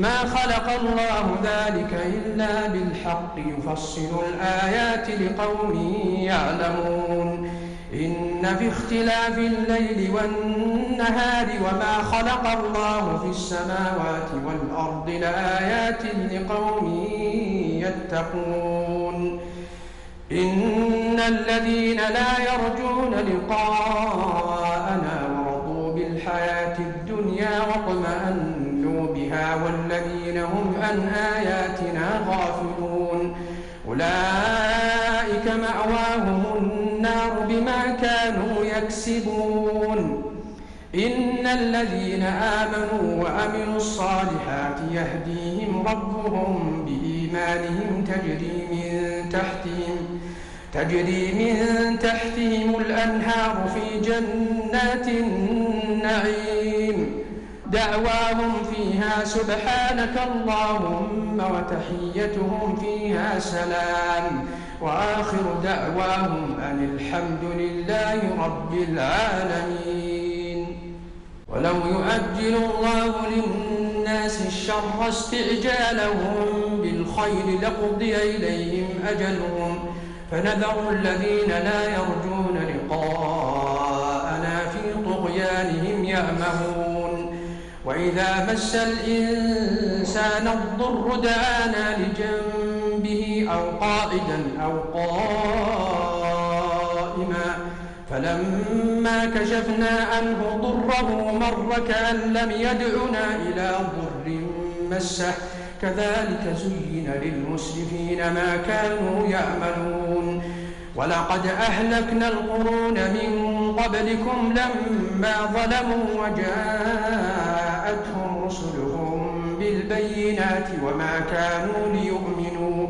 ما خلق الله ذلك إلا بالحق يفصل الآيات لقوم يعلمون. إن في اختلاف الليل والنهار وما خلق الله في السماوات والأرض لآيات لقوم يتقون. إن الذين لا يرجون لقاءنا عن آياتنا غافلون. أولئك مأواهم النار بما كانوا يكسبون. إن الذين آمنوا وعملوا الصالحات يهديهم ربهم بإيمانهم تجري من تحتهم تجري من تحتهم الأنهار في جنات النعيم. دعواهم فيها سبحانك اللهم وتحيتهم فيها سلام. وآخر دعواهم أن الحمد لله رب العالمين. ولو يؤجل الله للناس الشر استعجالهم بالخير لقضي إليهم أجلهم. فنذر الذين لا يرجون لقاءنا في طغيانهم يأمهون وإذا مس الإنسان الضر دعانا لجنبه أو قائدا أو قائما فلما كشفنا عنه ضره مر كأن لم يدعنا إلى ضر مسه. كذلك زين للمسرفين ما كانوا يعملون. ولقد أهلكنا القرون من قبلكم لما ظلموا وجاءتهم رسلهم بالبينات وما كانوا ليؤمنوا.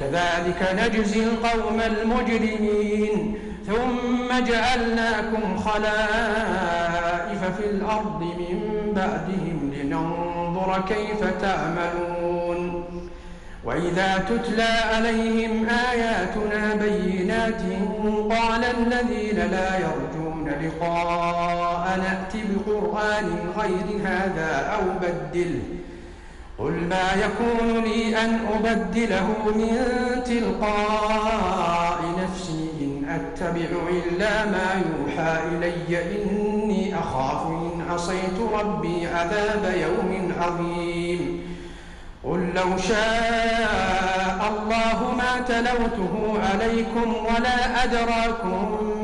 كذلك نجزي القوم المجرمين. ثم جعلناكم خلائف في الأرض من بعدهم لننظر كيف تعملون. وإذا تتلى عليهم آياتنا بينات قال الذين لا يرجون لقاء نأت بقرآن غير هذا أو بدله. قل ما يكون لي أن أبدله من تلقاء نفسي إن أتبع إلا ما يوحى إلي إني أخاف إن عصيت ربي عذاب يوم عظيم. قل لو شاء الله ما تلوته عليكم ولا أدراكم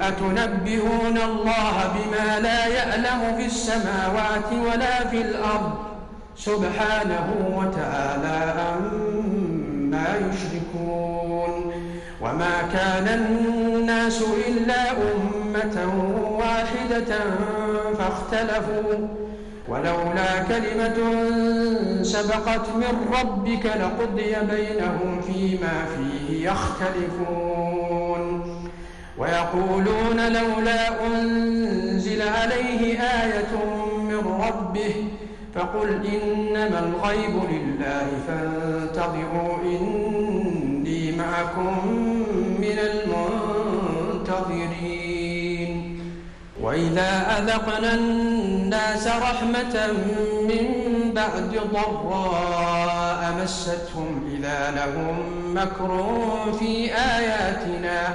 أتنبئون الله بما لا يعلم في السماوات ولا في الأرض؟ سبحانه وتعالى عما يشركون. وما كان الناس إلا أمة واحدة فاختلفوا. ولولا كلمة سبقت من ربك لقضي بينهم فيما فيه يختلفون. ويقولون لولا أنزل عليه آية من ربه فقل إنما الغيب لله فانتظروا إني معكم من المنتظرين. وإذا أذقنا الناس رحمة من بعد ضراء مستهم إذا لهم مكر في آياتنا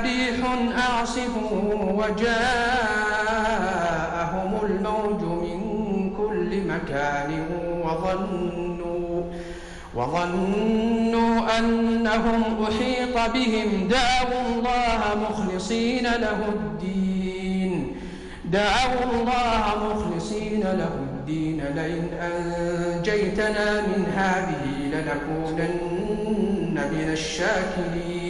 ريح أعصف وجاءهم الموج من كل مكان وظنوا وظنوا أنهم أحيط بهم. دعوا الله مخلصين له الدين. دعوا الله مخلصين له الدين. لئن أنجيتنا من هذه لنكونن من الشاكرين.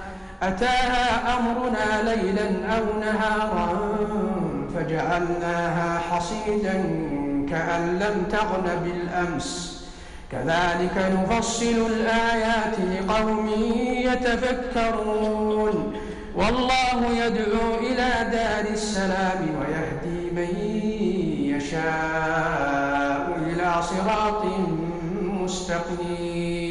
أتاها أمرنا ليلا أو نهارا فجعلناها حصيدا كأن لم تغن بالأمس. كذلك نفصل الآيات لقوم يتفكرون. والله يدعو إلى دار السلام ويهدي من يشاء إلى صراط مستقيم.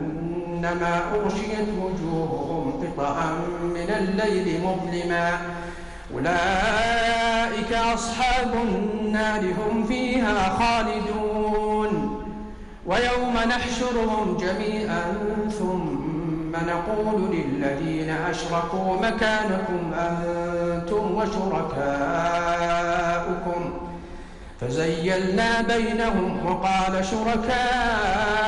كأنما أغشيت وجوههم قطعا من الليل مظلما. أولئك أصحاب النار هم فيها خالدون. ويوم نحشرهم جميعا ثم نقول للذين أشركوا مكانكم أنتم وشركاؤكم. فزيلنا بينهم وقال شركاؤهم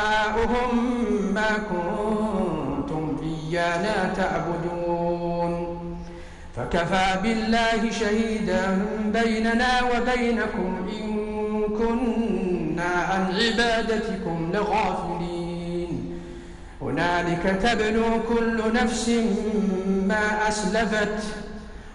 ما كنتم إيانا تعبدون. فكفى بالله شهيدا بيننا وبينكم إن كنا عن عبادتكم لغافلين. هنالك تبلو كل نفس ما أسلفت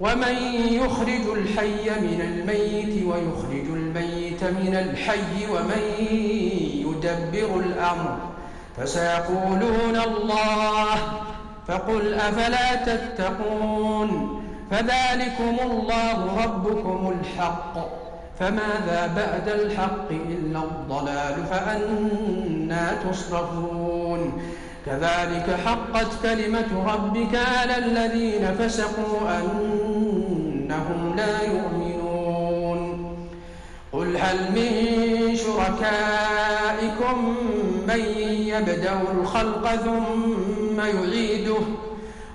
ومن يخرج الحي من الميت ويخرج الميت من الحي ومن يدبر الأمر فسيقولون الله فقل أفلا تتقون فذلكم الله ربكم الحق فماذا بعد الحق إلا الضلال فأنا تصرفون كذلك حقت كلمة ربك على الذين فسقوا أنهم لا يؤمنون. قل هل من شركائكم من يبدأ الخلق ثم يعيده؟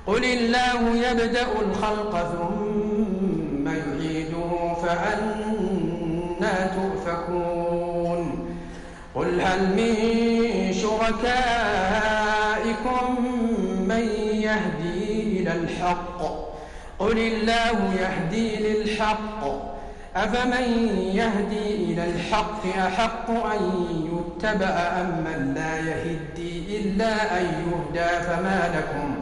قل الله يبدأ الخلق ثم يعيده فأنا تؤفكون. قل هل من شركائكم قل الله يهدي للحق. أفمن يهدي إلى الحق أحق أن يتبع أم من لا يهدي إلا أن يهدى؟ فما لكم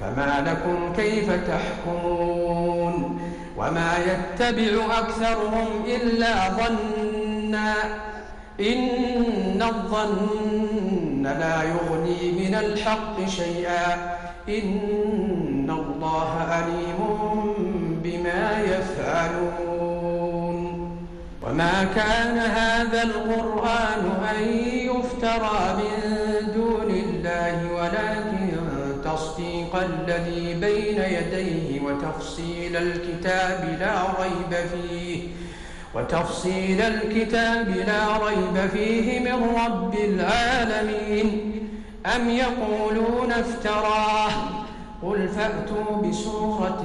فما لكم كيف تحكمون؟ وما يتبع أكثرهم إلا ظنا. إن الظن لا يغني من الحق شيئا. إن الله بما يفعلون. وما كان هذا القرآن أن يفترى من دون الله ولكن تصديق الذي بين يديه وتفصيل الكتاب لا ريب فيه. وتفصيل الكتاب لا ريب فيه من رب العالمين. أم يقولون افتراه؟ قل فأتوا بسورة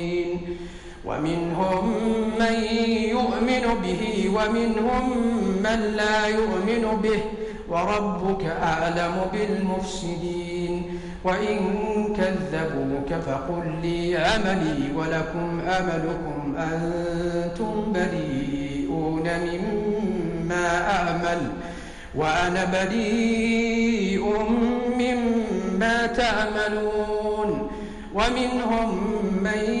ومنهم من يؤمن به ومنهم من لا يؤمن به وربك أعلم بالمفسدين وإن كذبوك فقل لي عملي ولكم أملكم أنتم بريئون مما أعمل وأنا بريء مما تعملون ومنهم من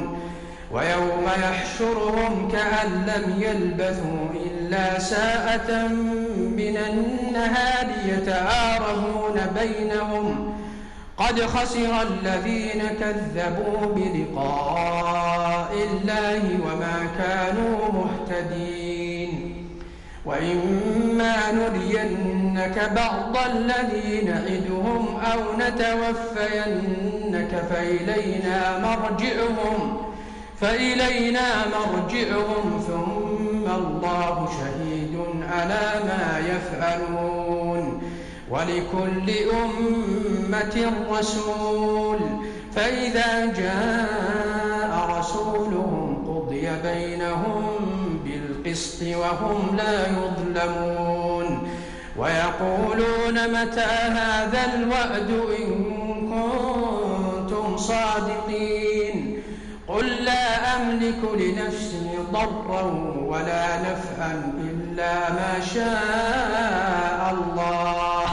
ويوم يحشرهم كأن لم يلبثوا إلا ساعة من النهار يتعارفون بينهم. قد خسر الذين كذبوا بلقاء الله وما كانوا مهتدين. وإما نرينك بعض الذي نعدهم أو نتوفينك فإلينا مرجعهم. فإلينا مرجعهم ثم الله شهيد على ما يفعلون ولكل أمة رسول. فإذا جاء رسولهم قضي بينهم بالقسط وهم لا يظلمون. ويقولون متى هذا الوعد إن كنتم صادقين؟ قل لا أملك لنفسي ضرا ولا نفعا إلا ما شاء الله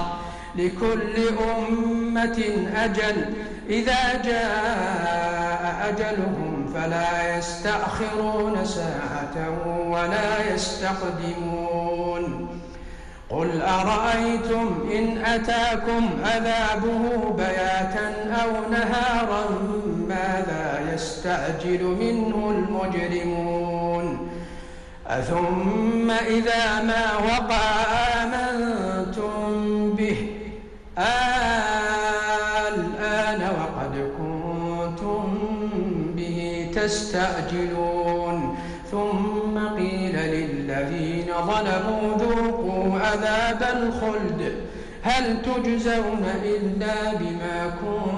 لكل أمة أجل إذا جاء أجلهم فلا يستأخرون ساعة ولا يستقدمون قل أرأيتم إن أتاكم عذابه بياتا أو نهارا يستعجل منه المجرمون. أثم إذا ما وقع آمنتم به. الآن وقد كنتم به تستعجلون. ثم قيل للذين ظلموا ذوقوا عذاب الخلد. هل تجزون إلا بما كنتم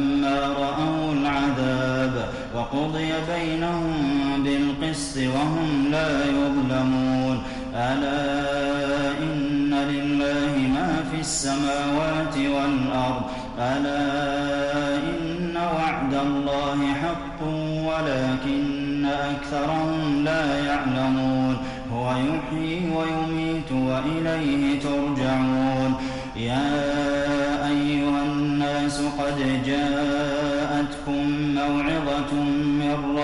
وقضي بينهم بالقسط وهم لا يظلمون. ألا إن لله ما في السماوات والأرض. ألا إن وعد الله حق ولكن أكثرهم لا يعلمون. هو يحيي ويميت وإليه ترجعون. يا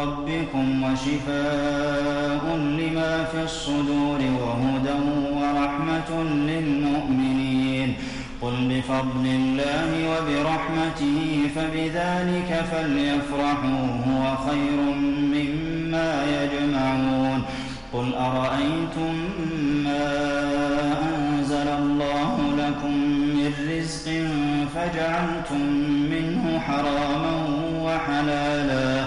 ربكم وشفاء لما في الصدور وهدى ورحمة للمؤمنين. قل بفضل الله وبرحمته فبذلك فليفرحوا هو خير مما يجمعون. قل أرأيتم ما أنزل الله لكم من رزق فجعلتم منه حراما وحلالا.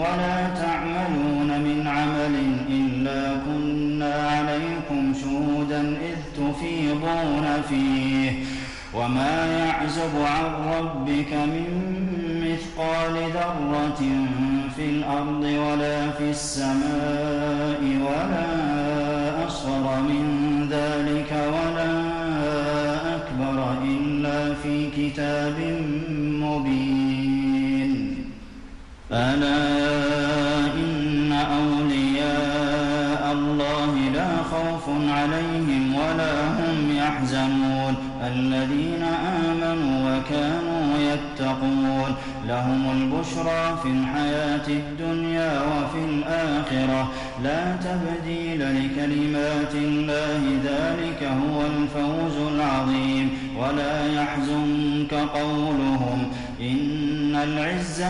ولا تعملون من عمل إلا كنا عليكم شهودا إذ تفيضون فيه. وما يعزب عن ربك من مثقال ذرة في الأرض ولا في السماء ولا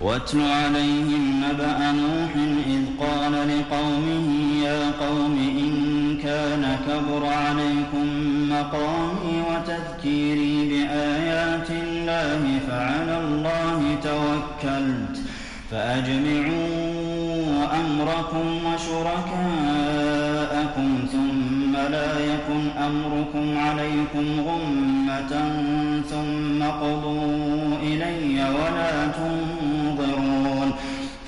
واتل عليهم نبأ نوح إذ قال لقومه يا قوم إن كان كبر عليكم مقامي وتذكيري بآيات الله فعلى الله توكلت فأجمعوا أمركم وشركاءكم ثم لا يكن أمركم عليكم غمة ثم قضوا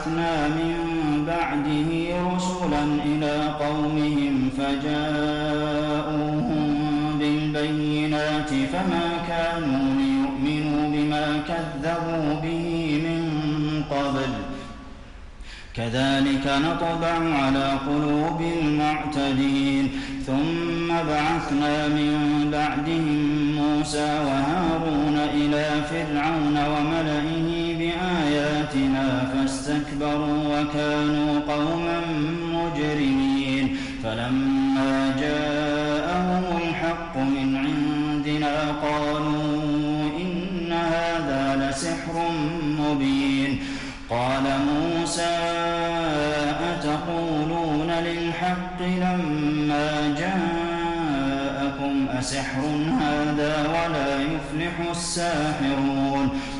بعثنا من بعده رسلا إلى قومهم فجاءوهم بالبينات فما كانوا ليؤمنوا بما كذبوا به من قبل. كذلك نطبع على قلوب المعتدين. ثم بعثنا من بعدهم موسى وهارون إلى فرعون وملئه بآياتنا فاستكبروا وكانوا قوما مجرمين. فلما جاءهم الحق من عندنا قالوا إن هذا لسحر مبين. قال موسى أتقولون للحق لما جاءكم أسحر هذا ولا يفلح الساحرون؟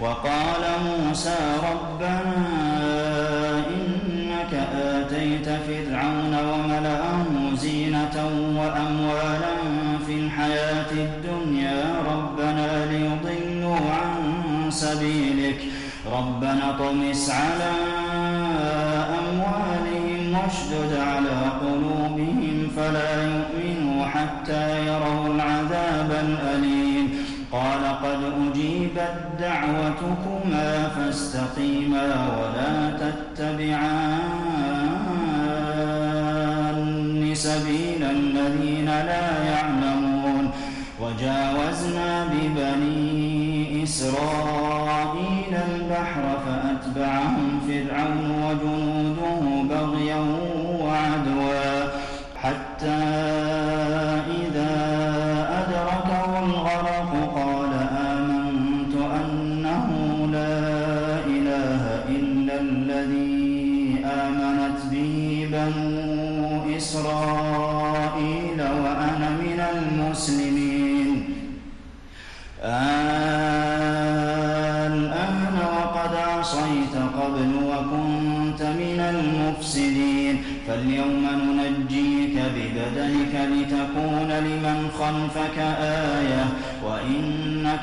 وقال موسى ربنا إنك آتيت فرعون وملأه زينة وأموالا في الحياة الدنيا ربنا ليضلوا عن سبيلك. ربنا طمس على أموالهم واشدد على قلوبهم فلا يؤمنوا حتى قال قد أجيبت دعوتكما فاستقيما ولا تتبعان سبيل الذين لا يعلمون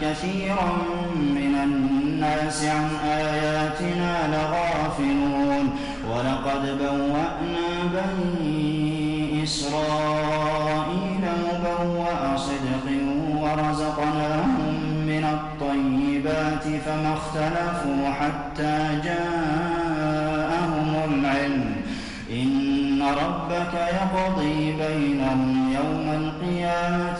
كثيرا من الناس عن آياتنا لغافلون. ولقد بوأنا بني إسرائيل مبوأ صدق ورزقناهم من الطيبات فما اختلفوا حتى جاءهم العلم. إن ربك يقضي بينهم يوم القيامة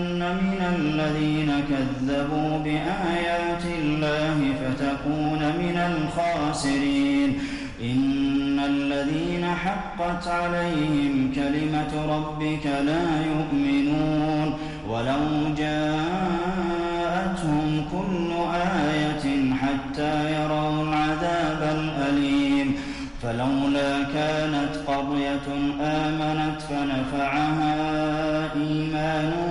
من الذين كذبوا بآيات الله فتكون من الخاسرين. إن الذين حقت عليهم كلمة ربك لا يؤمنون. ولو جاءتهم كل آية حتى يروا العذاب الأليم. فلولا كانت قرية آمنت فنفعها إيمانها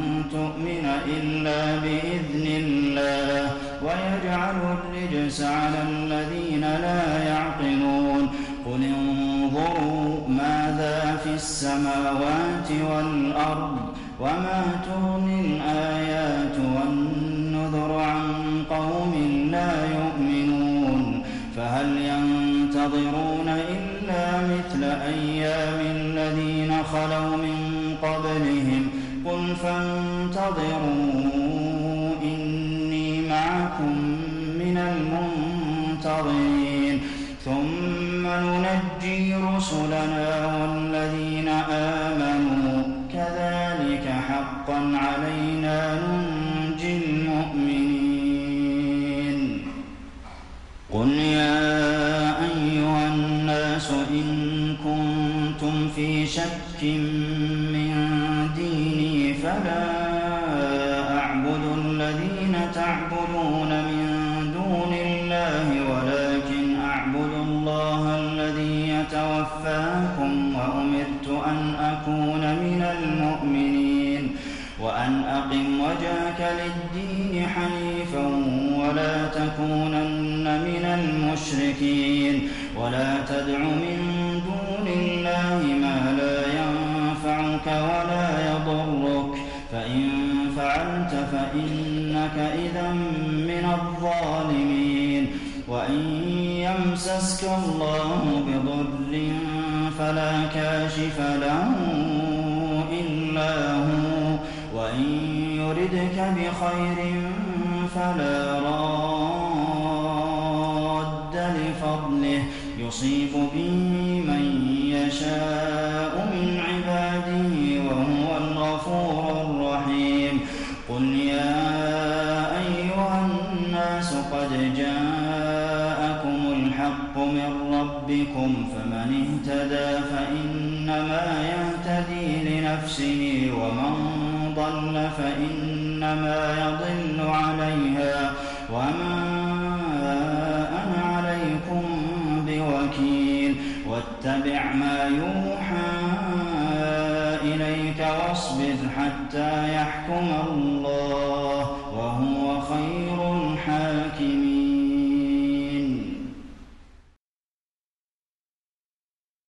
تؤمن إلا بإذن الله ويجعل الرجس على الذين لا يعقلون قل انظروا ماذا في السماوات والأرض وما تغني الآيات والنذر عن قوم لا يؤمنون فهل ينتظرون إلا مثل أيام الذين خلوا من قبلهم قل فانتظروا وإن يردك بخير فلا راد يوحى إليك واصبر حتى يحكم الله